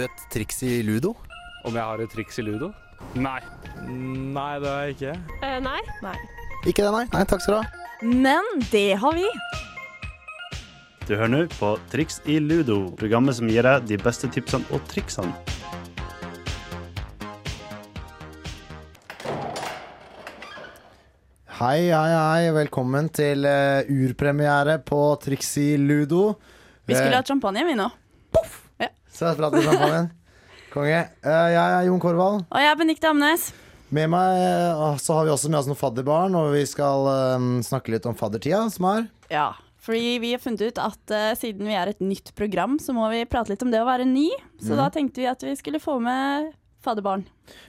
Et triks i ludo? Om jeg har et triks i ludo? Nei. Nei, det har jeg ikke. Uh, nei. nei. Ikke det, nei. Nei, Takk skal du ha. Men det har vi. Du hører nå på Triks i ludo, programmet som gir deg de beste tipsene og triksene. Hei, hei, hei. Velkommen til eh, urpremiere på Triks i ludo. Vi skulle Eh, hatt champagne, vi nå. Så jeg prater champagnen. Konge. Eh, jeg er Jon Korvald. Og jeg er Benikte Amnes. Med meg eh, så har vi også med oss noen fadderbarn, og vi skal eh, snakke litt om faddertida som er. Ja, fordi vi har funnet ut at uh, siden vi er et nytt program, så må vi prate litt om det å være ny. Så da tenkte vi at vi skulle få med fadderbarn.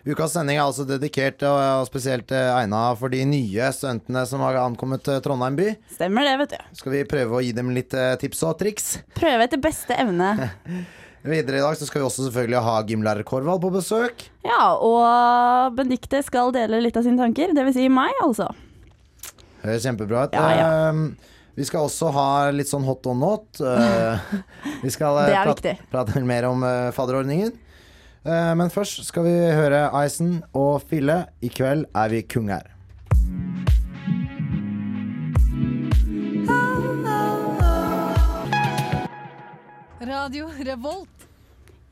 Ukas sending er altså dedikert og, og spesielt eh, egna for de nye studentene som har ankommet Trondheim by. Stemmer det, vet du. Skal vi prøve å gi dem litt tips og triks. Prøve etter beste evne. Videre i dag så skal vi også selvfølgelig ha gymlærer Korvald på besøk. Ja, og Benedicte skal dele litt av sine tanker. Det vil si meg, altså. Høres kjempebra ut. Ja, ja. Eh, vi skal også ha litt sånn hot on not. Eh, vi skal eh, prate, prate mer om eh, fadderordningen. Men først skal vi høre Ison og Fille. I kveld er vi kunger. Radio Revolt.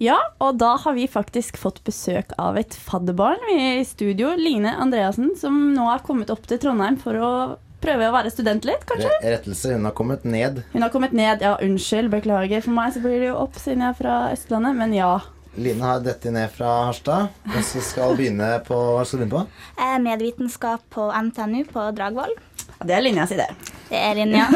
Ja, og da har vi faktisk fått besøk av et fadderbarn er i studio. Line Andreassen, som nå har kommet opp til Trondheim for å prøve å være student litt, kanskje? Rettelse, hun har kommet ned. Hun har kommet ned. Ja, unnskyld, beklager. For meg så blir det jo opp siden jeg er fra Østlandet, men ja. Line har dette ned fra Harstad, og så skal begynne på Hva skal du begynne på? Eh, Medvitenskap på NTNU på Dragvoll. Det er linja si, det. Det er linja.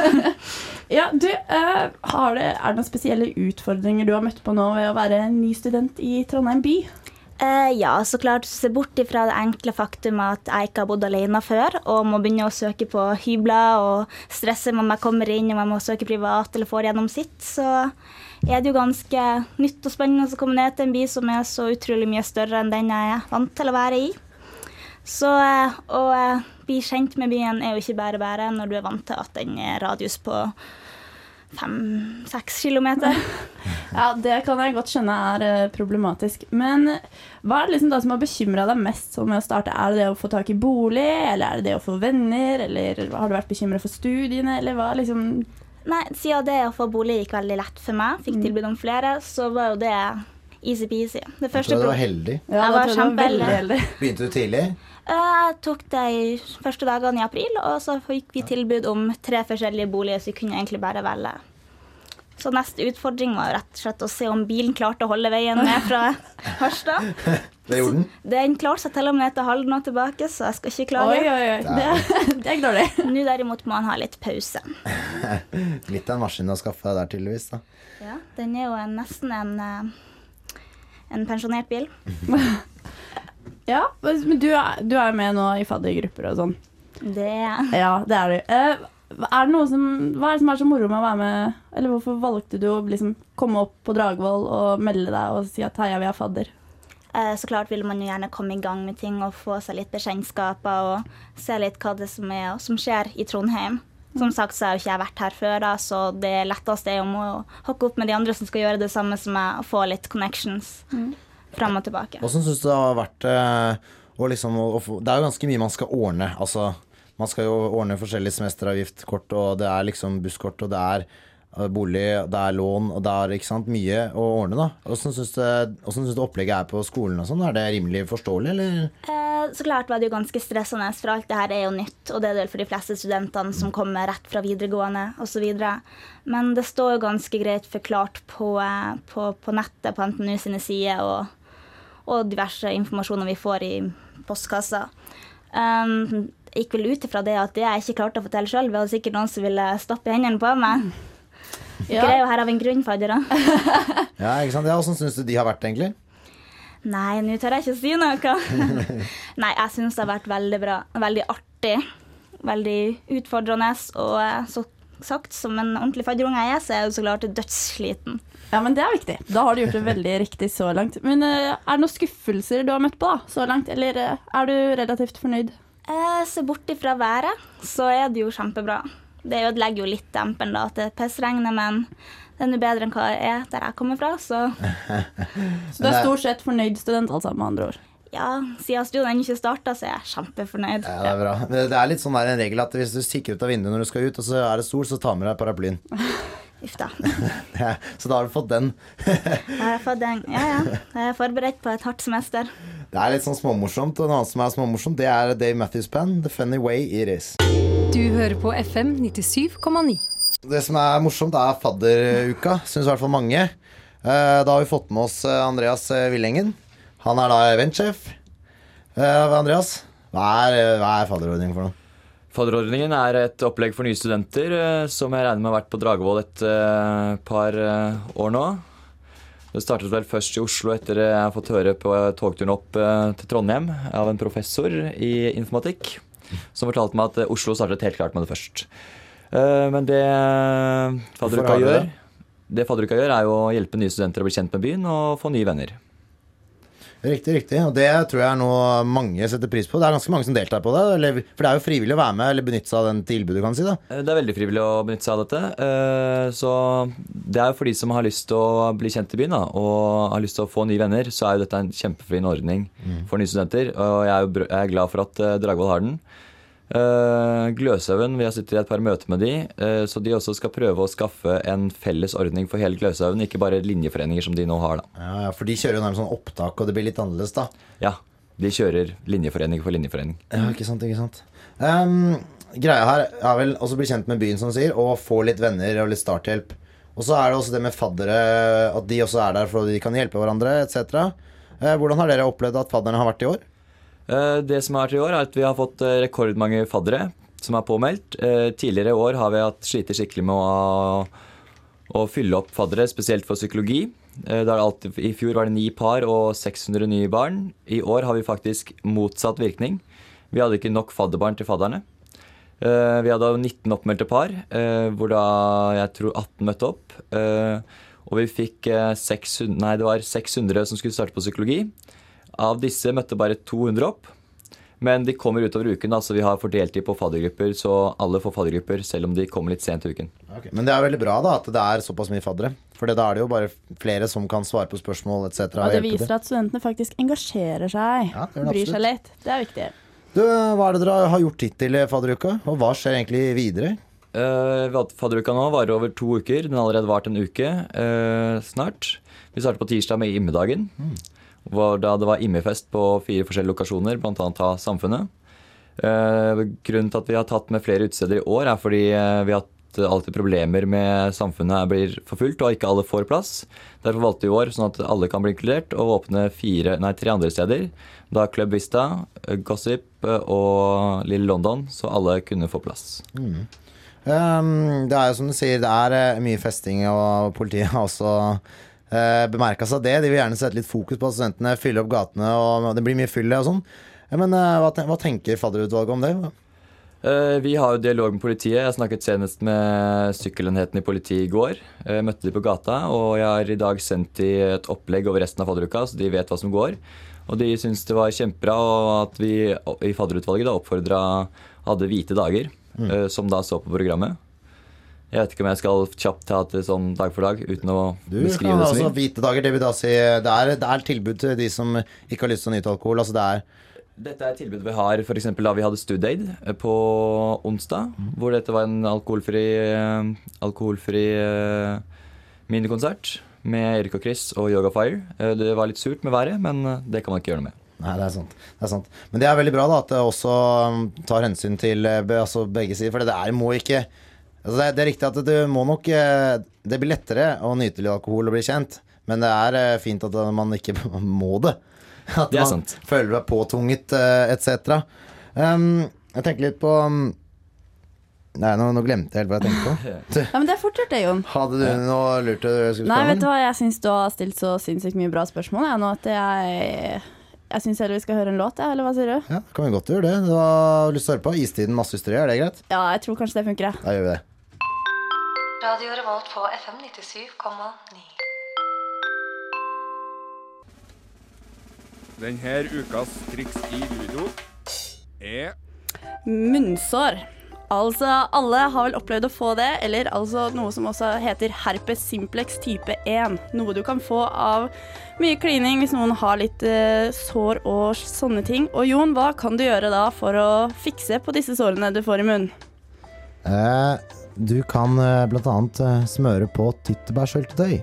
Ja, du, uh, har det, Er det noen spesielle utfordringer du har møtt på nå ved å være en ny student i Trondheim by? Uh, ja, så klart se bort ifra det enkle faktum at jeg ikke har bodd alene før, og må begynne å søke på hybler og stresse om jeg kommer inn og jeg må søke privat eller får gjennom sitt, så er det jo ganske nytt og spennende å komme ned til en by som er så utrolig mye større enn den jeg er vant til å være i. Så eh, å eh, bli kjent med byen er jo ikke bare bare når du er vant til at den er radius på fem-seks kilometer. Ja, Det kan jeg godt skjønne er eh, problematisk. Men hva er det liksom da som har bekymra deg mest sånn med å starte? Er det det å få tak i bolig, eller er det det å få venner, eller har du vært bekymra for studiene, eller hva liksom Nei, siden det å få bolig gikk veldig lett for meg, fikk tilbud om flere, så var jo det easy-peasy. Det Jeg tror du var heldig. Ja, Jeg var kjempeheldig. Begynte du tidlig? Eh, Jeg tok det i første dagene i april, og så fikk vi tilbud om tre forskjellige boliger, så vi kunne egentlig bare velge. Så neste utfordring var rett og slett å se om bilen klarte å holde veien ned fra Harstad. Det gjorde den. Den klarte seg til og med til Halden og tilbake, så jeg skal ikke Oi, klage. oi, oi. Det, det er ikke dårlig. Nå derimot må han ha litt pause. Litt av en maskin å skaffe deg der, tydeligvis. da. Ja, den er jo en, nesten en, eh, en pensjonert bil. Ja, men du er, du er med nå i faddergrupper og sånn. Det Ja, det er du. Eh, er det noe som, hva er det som er så moro med å være med Eller hvorfor valgte du å liksom komme opp på Dragvoll og melde deg og si at heia, vi er fadder? Eh, Så klart vil man jo gjerne komme i gang med ting og få seg litt bekjentskaper og se litt hva det som er som skjer i Trondheim. Som sagt så har jo ikke jeg vært her før, da, så det letteste er jo å hokke opp med de andre som skal gjøre det samme som meg, og få litt connections fram og tilbake. Hvordan syns du det har vært eh, å liksom å, Det er jo ganske mye man skal ordne. Altså, man skal jo ordne forskjellig semesteravgiftkort, og det er liksom busskort, og det er eh, bolig, det er lån, og det er ikke sant, mye å ordne, da. Åssen syns du, opplegget er på skolen og sånn? Er det rimelig forståelig, eller? Eh, Så klart var det jo ganske stressende, for alt det her er jo nytt, og det er det for de fleste studentene som kommer rett fra videregående osv. Men det står jo ganske greit forklart på, på, på nettet på NTNU sine sider og, og diverse informasjoner vi får i postkassa. Um, jeg gikk vel ut ifra det at det jeg ikke klarte å fortelle sjøl, var det sikkert noen som ville stoppe hendene på meg. Ja. jo her av en grunn, faddere. Ja, ikke sant? Ja, Åssen syns du de har vært, egentlig? Nei, nå tør jeg ikke si noe. Nei, jeg syns det har vært veldig bra. Veldig artig. Veldig utfordrende. Og eh, så sagt, som en ordentlig fadderunge jeg er, så er jeg jo så klart dødssliten. Ja, men det er viktig. Da har du gjort det veldig riktig så langt. Men eh, er det noen skuffelser du har møtt på da, så langt, eller eh, er du relativt fornøyd? Eh, se bort ifra været, så er det jo kjempebra. Det ødelegger jo litt dempen da, at det pissregner, men Det er nå bedre enn hva det er der jeg kommer fra, så Så du er stort sett fornøyd student, altså, med andre ord. Ja, siden studien ikke starta, så er jeg kjempefornøyd. Ja, det er bra. Det er litt sånn der en regel at hvis du kikker ut av vinduet når du skal ut, og så er det sol, så ta med deg paraplyen. Uff da. Så da har du fått den. Jeg har fått den. ja, ja. Jeg er forberedt på et hardt semester. Det er litt sånn småmorsomt. Og noe annet som er småmorsomt, det er Dave Matthews Band, The Funny Way It Is. Du hører på FM 97,9. Det som er morsomt, er fadderuka, syns i hvert fall mange. Eh, Da har vi fått med oss eh, Andreas Willengen. Villengen. Han er da eventsjef. Uh, Andreas, hva er, hva er fadderordningen for noe? Fadderordningen er et opplegg for nye studenter eh, som jeg regner med har vært på Dragevoll et eh, par eh, år nå. Det startet vel først i Oslo etter jeg har fått høre på togturen opp eh, til Trondheim av en professor i informatikk, som fortalte meg at eh, Oslo startet helt klart med det først. Eh, Men det eh, fadderuka gjør, det? det fadderuka gjør, er jo å hjelpe nye studenter å bli kjent med byen og få nye venner. Riktig, riktig. Og det tror jeg er noe mange setter pris på. Det er ganske mange som deltar på det. Eller, for det er jo frivillig å være med eller benytte seg av den tilbudet, kan du si. da Eh, Det er veldig frivillig å benytte seg av dette. eh, Så det er jo for de som har lyst til å bli kjent i byen da, og har lyst til å få nye venner, så er jo dette en kjempefin ordning for nye studenter. Og jeg er, jo jeg er glad for at eh, Dragvoll har den. Eh, Gløshaugen, vi har sittet i et par møter med de, eh, så de også skal prøve å skaffe en felles ordning for hele Gløshaugen, ikke bare linjeforeninger som de nå har. da. Ja, For de kjører jo nærmest sånn opptak, og det blir litt annerledes, da. Ja, de kjører linjeforening for linjeforening. Ja, ikke sant, ikke sant. Um, greia her er vel også bli kjent med byen, som sier, og få litt venner og litt starthjelp. Og så er det også det med faddere, at de også er der for at de kan hjelpe hverandre, etc. Eh, hvordan har dere opplevd at fadderne har vært i år? Eh, Det som har vært i år, er at vi har fått eh, rekordmange faddere som er påmeldt. Eh, Tidligere i år har vi hatt slitt skikkelig med å, å fylle opp faddere, spesielt for psykologi. Alltid, I fjor var det ni par og 600 nye barn. I år har vi faktisk motsatt virkning. Vi hadde ikke nok fadderbarn til fadderne. Vi hadde 19 oppmeldte par, hvor da jeg tror 18 møtte opp. Og vi fikk eh, 600, nei, det var 600 som skulle starte på psykologi. Av disse møtte bare 200 opp. Men de kommer utover uken, altså så vi har fordelt de på faddergrupper. Så alle får faddergrupper, selv om de kommer litt sent i uken. Men det er veldig bra da at det er såpass mye faddere. For da er det jo bare flere som kan svare på spørsmål etc. Ja, det viser at studentene faktisk engasjerer seg. Ja, det gjør det bryr seg litt. Det er viktig. Du, Hva er det dere har gjort hittil i fadderuka? Og hva skjer egentlig videre? Uh, fadderuka nå varer over to uker. Den har allerede vart en uke uh, snart. Vi starter på tirsdag med Immedagen. Hvor da det var immefest på fire forskjellige lokasjoner, bl.a. av Samfunnet. Eh, grunnen til at vi har tatt med flere utesteder i år, er fordi eh, vi har hatt alltid problemer med samfunnet blir forfulgt, og ikke alle får plass. Derfor valgte vi i år, sånn at alle kan bli inkludert, å åpne fire, nei, tre andre steder. Da Club Vista, eh, Gossip og Lille London, så alle kunne få plass. Um, det er jo som du sier, det er mye festing, og politiet har også bemerka seg det. De vil gjerne sette litt fokus på at studentene fyller opp gatene, og det blir mye fyll og sånn. Men eh, hva, tenker fadderutvalget om det? Eh, Vi har jo dialog med politiet. Jeg snakket senest med sykkelenheten i politiet i går. Jeg møtte de på gata, og jeg har i dag sendt de et opplegg over resten av fadderuka, så de vet hva som går. Og de syns det var kjempebra og at vi i fadderutvalget da oppfordra hadde hvite dager, mm. som da så på programmet. Jeg vet ikke om jeg skal kjapt ta det sånn dag for dag uten å Du beskrive det så altså mye. hvite dager, det vil da si Det er, det er tilbud til de som ikke har lyst til å nyte alkohol. Altså det er Dette er et tilbud vi har f.eks. da vi hadde Studaid eh, på onsdag. Hvor dette var en alkoholfri, eh, alkoholfri eh, minikonsert med Erik og Chris og Yoga Fire. Det var litt surt med været, men det kan man ikke gjøre noe med. Nei, det er sant. Det er sant. Men det er veldig bra da at det også um, tar hensyn til altså begge sider. For det er må ikke altså det, er, det er riktig at du må nok eh, Det blir lettere å nyte litt alkohol og bli kjent, men det er eh, fint at man ikke må det. At Det er man sant. føler seg påtvunget eh, etc. Um, jeg tenker litt på um, Nei, nå, nå glemte jeg helt hva jeg tenkte på. Ja, men det er fortsatt det, Jon. Hadde du noe lurt du skulle Nei, vet du hva, jeg syns du har stilt så sinnssykt mye bra spørsmål jeg, nå at jeg Jeg syns heller vi skal høre en låt, jeg, eller hva sier du? Ja, kan vi godt gjøre det. Du har lyst til å høre på Istiden masse hysteri, er det greit? Ja, jeg tror kanskje det funker, jeg. Da gjør vi det. Radio Revolt på FM 97,9. Denne ukas triks i ludo er Munnsår. Altså, alle har vel opplevd å få det, eller altså noe som også heter herpes simplex type 1. Noe du kan få av mye klining hvis noen har litt uh, sår og sånne ting. Og Jon, hva kan du gjøre da for å fikse på disse sårene du får i munnen? Eh, du kan bl.a. blant annet eh, smøre på tyttebærsyltetøy.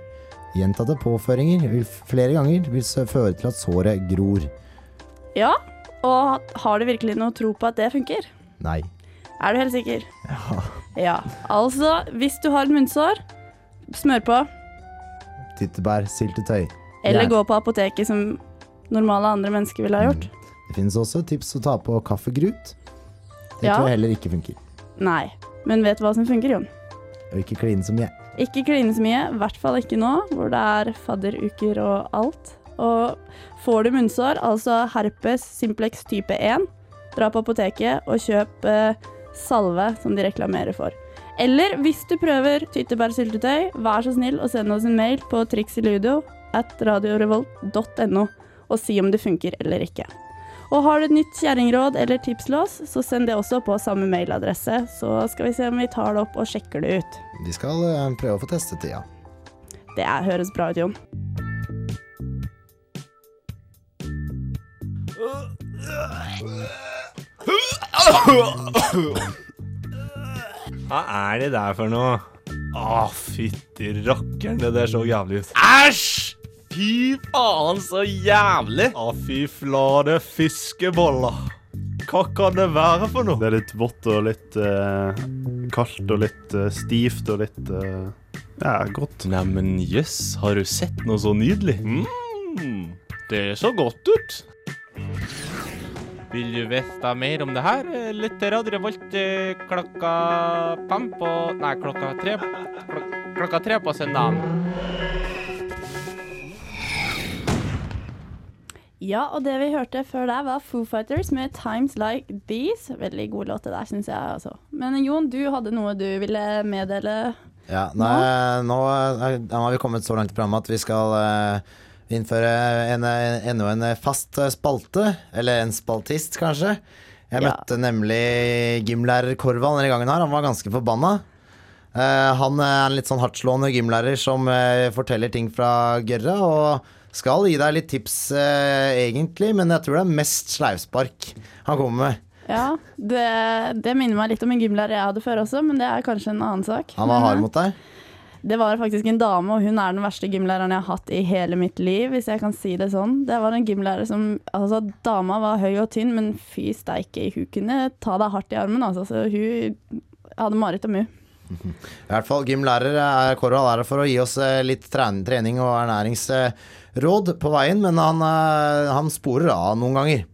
Gjentatte påføringer vil flere ganger vil føre til at såret gror. Ja, og har du virkelig noe tro på at det funker? Nei. Er du helt sikker? Ja. Ja. Altså, hvis du har et munnsår, smør på. Tyttebærsyltetøy. Eller gå på apoteket som normale andre mennesker ville ha gjort. Det finnes også tips å ta på kaffegrut. Det Ja. tror jeg heller ikke funker. Nei. Men vet hva som funker, Jon? Og ikke kline så mye. Ikke kline så mye, i hvert fall ikke nå, hvor det er fadderuker og alt. Og får du munnsår, altså herpes simplex type 1, dra på apoteket og kjøp eh, salve som de reklamerer for. Eller hvis du prøver tyttebærsyltetøy, vær så snill å sende oss en mail på triksiludio at radiorevolt.no og si om det funker eller ikke. Og har du et nytt kjerringråd eller tipslås, så send det også på samme mailadresse, så skal vi se om vi tar det opp og sjekker det ut. Vi skal eh, prøve å få testet tida. Det er, høres bra ut, Jon. Hva er det der for noe? Å, fytti rakkeren, det der så jævlig ut. Æsj! Fy faen, så jævlig! Å, fy flate fiskeboller. Hva kan det være for noe? Det er litt vått og litt eh, kaldt og litt eh, stivt og litt eh, Ja, godt. Neimen jøss, har du sett noe så nydelig? Mm, det så godt ut. Vil du vite mer om det her? Lytt til Radio Revolt eh, klokka fem på Nei, klokka tre, klok, klokka tre på søndagen. Ja, og det vi hørte før der, var Foo Fighters med 'Times Like These'. Veldig god låt det der, syns jeg. altså. Men Jon, du hadde noe du ville meddele? Ja, nå, er- nå har vi kommet så langt i programmet at vi skal eh, innføre en, enda en fast eh, spalte. Eller en spaltist, kanskje. Jeg Ja. møtte nemlig gymlærer Korvald denne gangen her. Han var ganske forbanna. Eh, han er en litt sånn hardtslående gymlærer som forteller ting fra gørra. Og skal gi deg litt tips, eh, egentlig, men jeg tror det er mest sleivspark han kommer med. Ja, det, det minner meg litt om en gymlærer jeg hadde før også, men det er kanskje en annen sak. Han var hard eh, mot deg. Det var faktisk en dame, og hun er den verste gymlæreren jeg har hatt i hele mitt liv, hvis jeg kan si det sånn. Det var en gymlærer som Altså, dama var høy og tynn, men fy steike, hun kunne ta deg hardt i armen, altså. Så hun hadde mareritt om hun. I hvert fall gymlærer er Korvald er her for å gi oss eh, litt trening og ernæringsråd på veien, men han, eh, han sporer av noen ganger.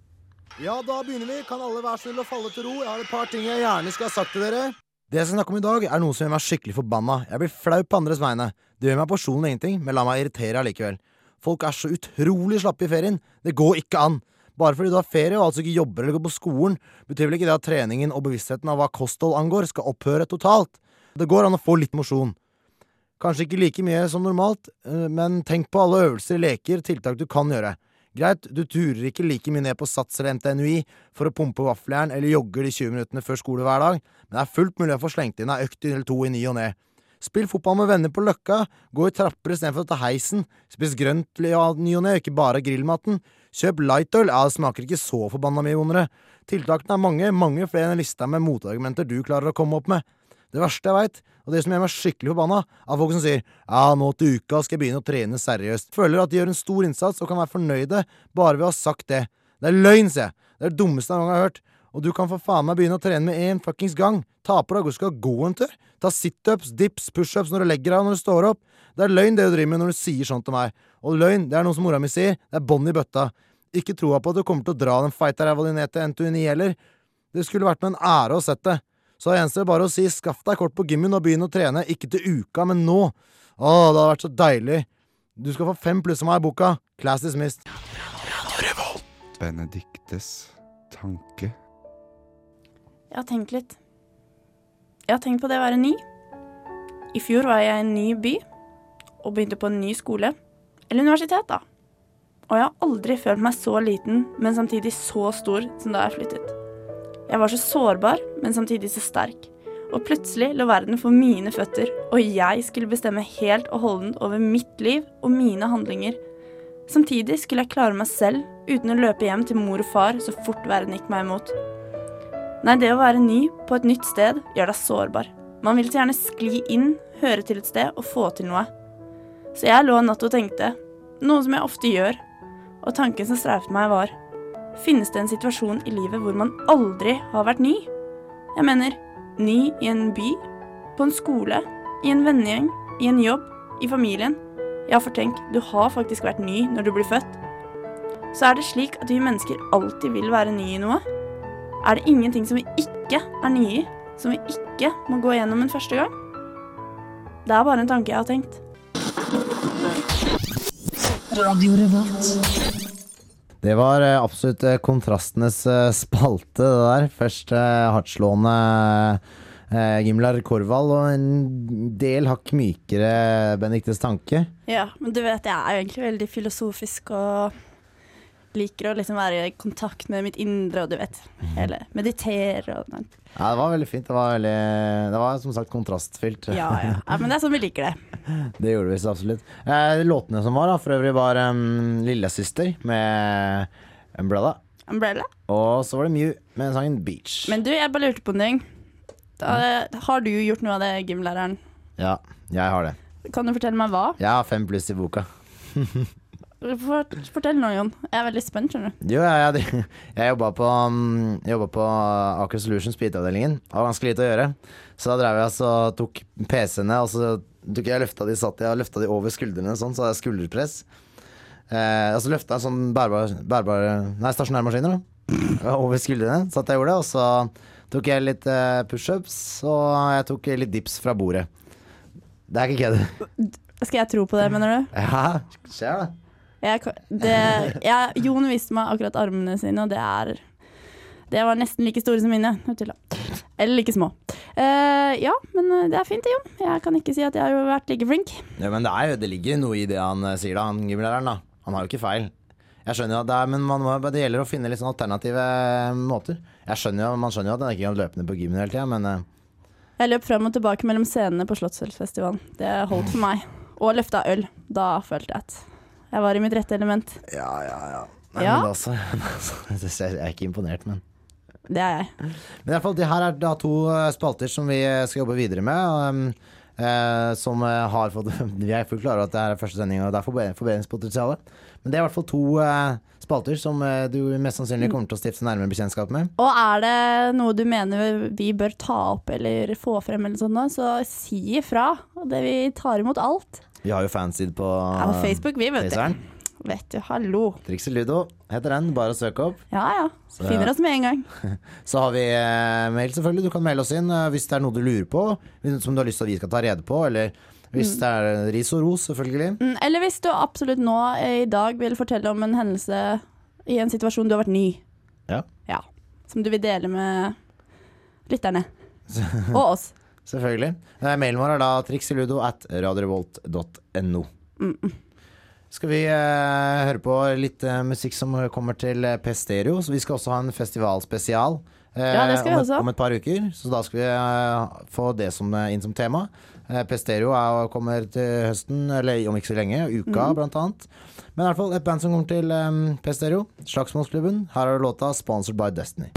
Ja, da begynner vi. Kan alle være snill og falle til ro? Jeg har et par ting jeg gjerne skal ha sagt til dere. Det jeg skal snakke om i dag, er noe som gjør meg skikkelig forbanna. Jeg blir flau på andres vegne. Det gjør meg personlig ingenting, men la meg irritere allikevel. Folk er så utrolig slappe i ferien. Det går ikke an. Bare fordi du har ferie og altså ikke jobber eller går på skolen, betyr vel ikke det at treningen og bevisstheten av hva kosthold angår, skal opphøre totalt. Det går an å få litt mosjon. Kanskje ikke like mye som normalt, eh, men tenk på alle øvelser, leker, tiltak du kan gjøre. Greit, du turer ikke like mye ned på Sats eller NTNUI for å pumpe vaffeljern eller jogger de 20 minuttene før skole hver dag, men det er fullt mulig å få slengt inn ei økt eller to i ny og ne. Spill fotball med venner på Løkka, gå i trapper istedenfor å ta heisen, spis grønt i ny og ne, ikke bare grillmaten, kjøp lightøl, ja, det smaker ikke så forbanna mye vondere. Tiltakene er mange, mange flere enn lista med motargumenter du klarer å komme opp med. Det verste jeg veit, og det som gjør meg skikkelig forbanna, er folk som sier ja, nå til uka skal jeg begynne å trene seriøst. Føler at de gjør en stor innsats og kan være fornøyde bare ved å ha sagt det. Det er løgn, sier jeg. Det er det dummeste jeg har hørt. Og du kan for faen meg begynne å trene med én fuckings gang. Ta på deg og skal gå en tur. Ta situps, dips, pushups når du legger deg og når du står opp. Det er løgn det du driver med når du sier sånt til meg. Og løgn, det er noe som mora mi sier. Det er bånd i bøtta. Ikke troa på at du kommer til å dra den feita ræva di ned til NTUNI heller. Det skulle vært med en ære å sett det. Så det eneste bare å si skaff deg kort på gymmen og begynn å trene, ikke til uka, men nå. Å, det hadde vært så deilig. Du skal få fem pluss av meg i boka. Class dismissed. Benediktes tanke. Jeg har tenkt litt. Jeg har tenkt på det å være ny. I fjor var jeg i en ny by og begynte på en ny skole. Eller universitet, da. Og jeg har aldri følt meg så liten, men samtidig så stor som da jeg flyttet. Jeg var så sårbar, men samtidig så sterk. Og plutselig lå verden for mine føtter, og jeg skulle bestemme helt og holdent over mitt liv og mine handlinger. Samtidig skulle jeg klare meg selv uten å løpe hjem til mor og far så fort verden gikk meg imot. Nei, det å være ny på et nytt sted gjør deg sårbar. Man vil så gjerne skli inn, høre til et sted og få til noe. Så jeg lå natt og tenkte, noe som jeg ofte gjør, og tanken som streifet meg var Finnes det en situasjon i livet hvor man aldri har vært ny? Jeg mener ny i en by, på en skole, i en vennegjeng, i en jobb, i familien. Ja, for tenk, du har faktisk vært ny når du blir født. Så er det slik at vi mennesker alltid vil være nye i noe. Er det ingenting som vi ikke er nye i, som vi ikke må gå gjennom en første gang? Det er bare en tanke jeg har tenkt. Det var eh, absolutt eh, kontrastenes eh, spalte, det der. Først hardtslående Gimlar Korvald og en del hakk mykere Benedictes tanke. Ja, men du vet, jeg er jo egentlig veldig filosofisk og liker å liksom være i kontakt med mitt indre og du vet, hele meditere og Ja, det var veldig fint. Det var, veldig, det var som sagt kontrastfylt. Ja, ja. ja, men det er sånn vi liker det. Det gjorde vi så absolutt. Eh, låtene som var, da, for øvrig var um, 'Lillesøster' med Umbrella. Umbrella. Og så var det Mew med sangen 'Beach'. Men du, jeg bare lurte på en ting. Da, har du gjort noe av det, gymlæreren? Ja, jeg har det. Kan du fortelle meg hva? Jeg har fem pluss i boka. Fort, fortell nå, Jon. Jeg er veldig spent, skjønner du. Jo, jeg, jeg, jeg jobba på, um, på Aker Solutions på IT-avdelingen. Det var ganske lite å gjøre. Så da drev jeg altså, tok PC-ene, og så tok jeg løfta de, satt jeg og løfta de over skuldrene sånn, så hadde jeg skulderpress. Eh, og så løfta jeg sånn bærbar, bærbar Nei, stasjonærmaskiner, da. Over skuldrene. Satt jeg gjorde det, og så tok jeg litt eh, pushups, og jeg tok litt dips fra bordet. Det er ikke kødd. Skal jeg tro på det, mener du? Ja, skjer det. Jeg, det jeg, Jon viste meg akkurat armene sine, og det er Det var nesten like store som mine. Eller like små. Uh, ja, men eh, det er fint, Jon. Jeg kan ikke si at jeg har vært like flink. Ja, men det, er jo, det ligger noe i det han eh, sier, da, han gymlæreren. da. Han har jo ikke feil. Jeg skjønner jo at det er, men man må, det gjelder å finne litt sånn alternative måter. Jeg skjønner jo, Man skjønner jo at han ikke kan løpe ned på gymmen hele tida, men uh. Jeg løp fram og tilbake mellom scenene på Slottsfjellfestivalen. Det holdt for meg. Og løfta øl. Da følte jeg at jeg var i mitt rette element. Ja, ja, ja. Nei, Ja. men altså, altså Jeg er ikke imponert, men Det er jeg. Men i hvert fall, det her er da to eh, spalter som vi skal jobbe videre med. og, um, eh, som eh, har fått Vi er fullt klare over at det her er første sending, og det er forbe- forbedringspotensial. Men det er i hvert fall to eh, spalter som eh, du mest sannsynlig kommer til å stifte nærmere bekjentskap med. Og er det noe du mener vi bør ta opp eller få frem, eller sånt, så si ifra. Det Vi tar imot alt. Vi har jo fanside på, Ja, på Facebook, vi, vet du. Vet du, hallo. Trixie Ludo heter den, bare å søke opp. Ja ja. Så- Finner oss med en gang. Så har vi eh, mail, selvfølgelig. Du kan melde oss inn hvis det er noe du lurer på, som du har lyst til at vi skal ta rede på, eller hvis Mm. det er ris og ros, selvfølgelig. Mm, Eller hvis du absolutt nå eh, i dag vil fortelle om en hendelse i en situasjon du har vært ny. Ja. Ja. Som du vil dele med lytterne. Og oss. Selvfølgelig. Eh, Mailen vår er da trikseludo at radiorevolt.no. Mm. Skal vi eh, høre på litt eh, musikk som kommer til eh, P-Stereo? Så vi skal også ha en festivalspesial eh, Ja, om, et, om et par uker. Så da skal vi eh, få det som, eh, inn som tema. Eh, P-Stereo er- kommer til høsten, eller om ikke så lenge. Uka, mm. blant annet. Men i hvert fall et band som kommer til um, P-Stereo. Slagsmålsklubben. Her har du låta 'Sponsored by Destiny'.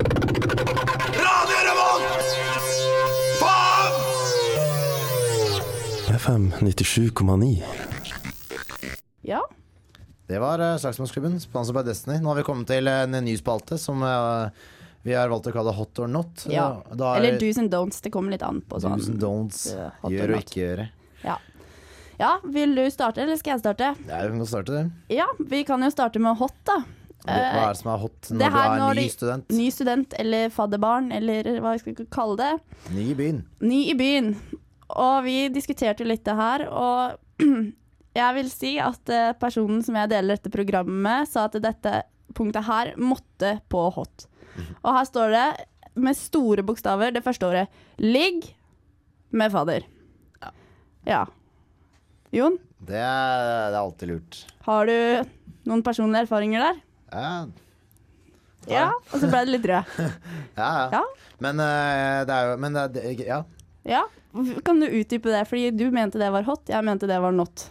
FM 97,9. Ja. Det var uh, Slagsmålsklubben, sponset by Destiny. Nå har vi kommet til en ny spalte som eh, vi har valgt å kalle Hot or not. ja. Er Eller do's and don'ts. Det kommer litt an på sånn. do's and don'ts. Uh, Gjør og ikke gjøre. Ja. ja, vil du starte, eller skal jeg starte? Ja, vi kan starte det. Ja, vi kan jo starte med hot, da. Hva er det som er hot når når du er når ny student? Ny student eller fadderbarn, eller hva jeg skal kalle det. Ny i byen. Ny i byen. Og vi diskuterte litt det her, og jeg vil si at eh, personen som jeg deler dette programmet med, sa at dette punktet her måtte på hot. Og her står det med store bokstaver det første året 'ligg med fader'. Ja. Jon, Det er, det er alltid lurt. har du noen personlige erfaringer der? Ja. Ja, og så ble det litt rød. Ja, ja. Ja. Men uh, det er jo Men det, ja. Ja, Kan du utdype det? Fordi du mente det var hot, jeg mente det var not.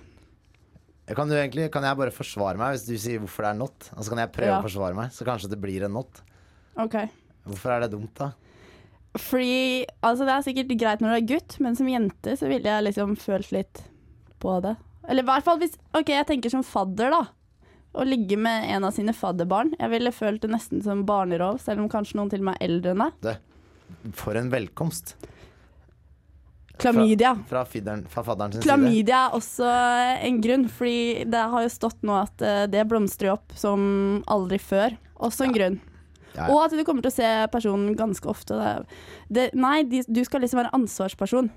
Kan, du egentlig, kan jeg bare forsvare meg hvis du sier hvorfor det er not? Og så kan jeg prøve Ja. å forsvare meg, så kanskje det blir en not. Ok. Hvorfor er det dumt, da? Fordi altså det er sikkert greit når du er gutt, men som jente så ville jeg liksom følt litt på det. Eller i hvert fall hvis OK, jeg tenker som fadder, da. Å ligge med en av sine fadderbarn. Jeg ville følt det nesten som barnerov, selv om kanskje noen til og med er eldre enn deg. Det, for en velkomst. Klamydia. Fra, fra, fidderen, fra fadderen sin side. Klamydia er også en grunn, fordi det har jo stått nå at eh, det blomstrer opp som aldri før. Også en grunn. Ja, ja. Og at du kommer til å se personen ganske ofte. Det, nei, de, du skal liksom være ansvarsperson.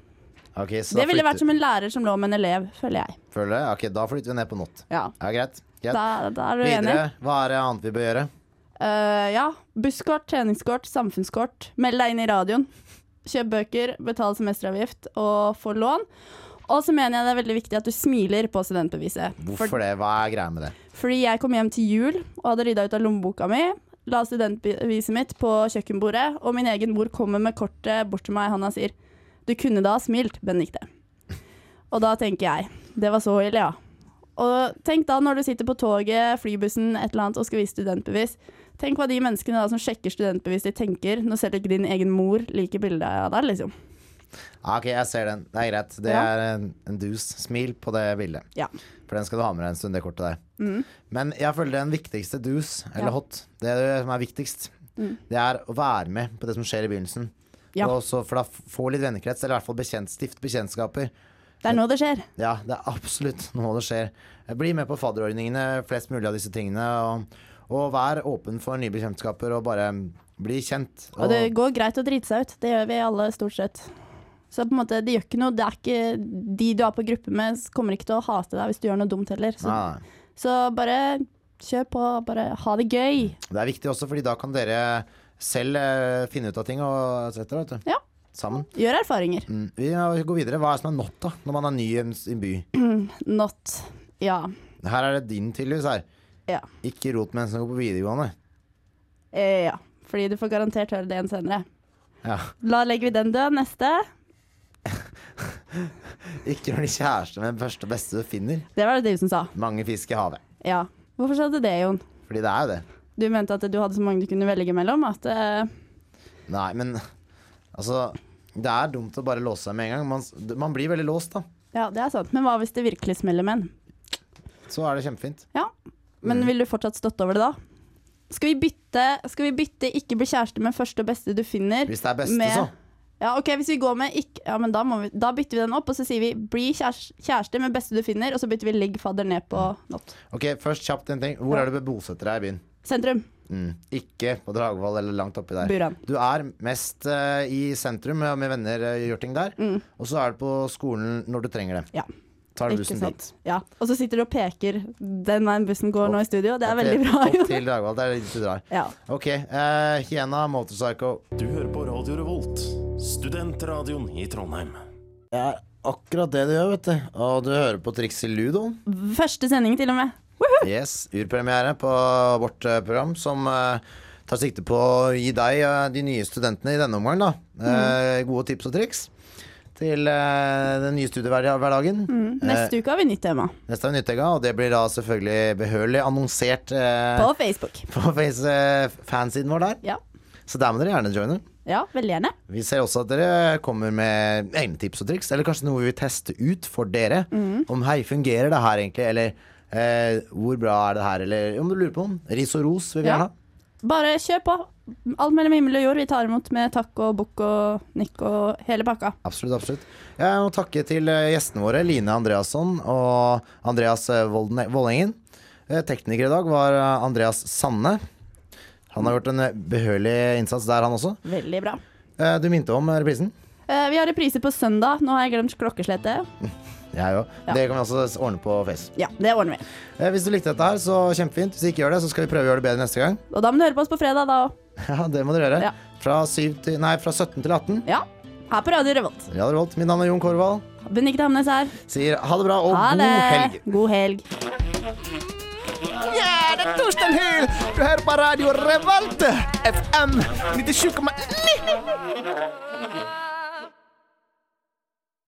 Okay, så Det ville vært som en lærer som lå med en elev, føler jeg. Føler du? Ok, da flytter vi ned på not. Ja, Ja, greit. greit. Da, da er du enig. Videre, hva er det annet vi bør gjøre? Uh, ja. Busskort, treningskort, samfunnskort. Meld deg inn i radioen. Kjøp bøker, betal semesteravgift og få lån. Og så mener jeg det er veldig viktig at du smiler på studentbeviset. Hvorfor det? Hva er greia med det? Fordi jeg kom hjem til jul og hadde rydda ut av lommeboka mi. La studentbeviset mitt på kjøkkenbordet, og min egen mor kommer med kortet bort til meg Han sier Du kunne da ha smilt, Benedicte. Og da tenker jeg Det var så ille, ja. Og tenk da når du sitter på toget, flybussen, et eller annet og skal vise studentbevis. Tenk hva de menneskene da som sjekker studentbevis de tenker når selv ikke din egen mor liker bildet av deg, liksom. Ah, ok, jeg ser den. Det er greit. Det Ja. er en, en dus. Smil på det bildet. Ja. For den skal du ha med deg en stund, det kortet der. Mm. Men jeg føler den viktigste dus, eller Ja. hot, det er det som er viktigst. Mm. Det er å være med på det som skjer i begynnelsen. Ja. Og også for da f- få litt vennekrets, eller i hvert fall bekjent, stift bekjentskaper. Det er nå det skjer. Ja, det er absolutt noe det skjer. Bli med på fadderordningene, flest mulig av disse tingene. Og, og vær åpen for nye bekjentskaper, og bare bli kjent. Og det går greit å drite seg ut. Det gjør vi alle, stort sett. Så på en måte, det gjør ikke noe. Det er ikke De du er på gruppe med, kommer ikke til å hate deg hvis du gjør noe dumt heller. Så, så bare kjør på. Bare ha det gøy. Det er viktig også, fordi da kan dere selv eh, finne ut av ting og et cetera, vet du. Ja. Sammen. Gjør erfaringer. Mm. Vi går videre. Hva er det som er not, da? Når man er ny i en i en by? Not. Ja. Her er det din, tydeligvis. her Ja. Ikke rot med en som går på videregående. Eh, ja. Fordi du får garantert høre det igjen senere. Ja. Da legger vi den død. Neste. Ikke bli kjæreste med den første og beste du finner. Det var det som sa. Mange fisk i havet. Ja. Hvorfor sa du det, Jon? Fordi det er jo det. Du mente at du hadde så mange du kunne velge mellom? At uh... Nei, men altså Det er dumt å bare låse seg med en gang. Man, man blir veldig låst, da. Ja, det er sant. Men hva hvis det virkelig smeller med en? Så er det kjempefint. Ja. Men Mm. vil du fortsatt støtte over det da? Skal vi bytte, skal vi bytte ikke bli kjæreste med første og beste du finner? Hvis det er beste, med- så. Ja, ok, hvis vi går med ikke Ja, men da, vi, da bytter vi den opp, og så sier vi 'bli kjæreste med beste du finner', og så bytter vi 'ligg fadder' ned på not. Ok, først kjapt en ting. Hvor er det du bosetter deg i byen? Sentrum. Mm. Ikke på Dragvoll eller langt oppi der. Buran. Du er mest uh, i sentrum med, venner uh, gjør ting der. Og så er du på skolen når du trenger det. Mm. Ja. Tar du bussen dit. Ja. Og så sitter du og peker den veien bussen går nå i studio. Det er Opp veldig til- bra. Opp til Dragvoll. Det er dit du drar. Ja. Ok. eh, Hiena Motorpsycho. Du hører på Radio Revolt, studentradioen i Trondheim. Det er akkurat det du gjør, vet du. Og du hører på Triks i Ludo. Første sending til og med. Yes, Urpremiere på vårt eh, program som uh, tar sikte på å gi deg, de nye studentene i denne omgang, da, eh, gode tips og triks til eh, den nye studiehverdagen. Mm. Neste uke har vi nytt tema. Neste har vi nytt tema, og det blir da selvfølgelig behørig annonsert eh, På Facebook. på eh, fansiden vår der. Ja. Så der må dere gjerne joine. Ja, veldig gjerne. Vi ser også at dere kommer med egne tips og triks, eller kanskje noe vi vil teste ut for dere. Mm. Om hei, fungerer det her egentlig, eller eh, hvor bra er det her, eller om du lurer på noe. Ris og ros vil vi Ja. gjerne ha. Bare kjør på. Alt mellom himmel og jord. Vi tar imot med takk og bukk og nikk og hele pakka. Absolutt, absolutt. Jeg må takke til eh, gjestene våre, Line Andreasson og Andreas eh, Vollengen. Eh, Tekniker i dag var Andreas Sanne. Han har gjort en eh, behørig innsats der, han også. Veldig bra. Du minte om reprisen? Vi har reprise på søndag. Nå har jeg glemt klokkeslettet. Jeg òg. Ja. Det kan vi også ordne på Face. Ja, det ordner vi. Eh, Hvis du likte dette her, så kjempefint. Hvis du ikke gjør det, så skal vi prøve å gjøre det bedre neste gang. Og da må du høre på oss på fredag, da òg. Ja, det må dere gjøre. Ja. Fra, til, nei, fra 17 til 18. Ja. Her på Radio Revolt. Radio er Mitt navn er Jon Korvald. Benikte Hamnes her. Sier ha det bra og Ha god det. helg. God helg. Ja, det er Torstein Hyl! Du hører på radio Revolt, FM 97,9!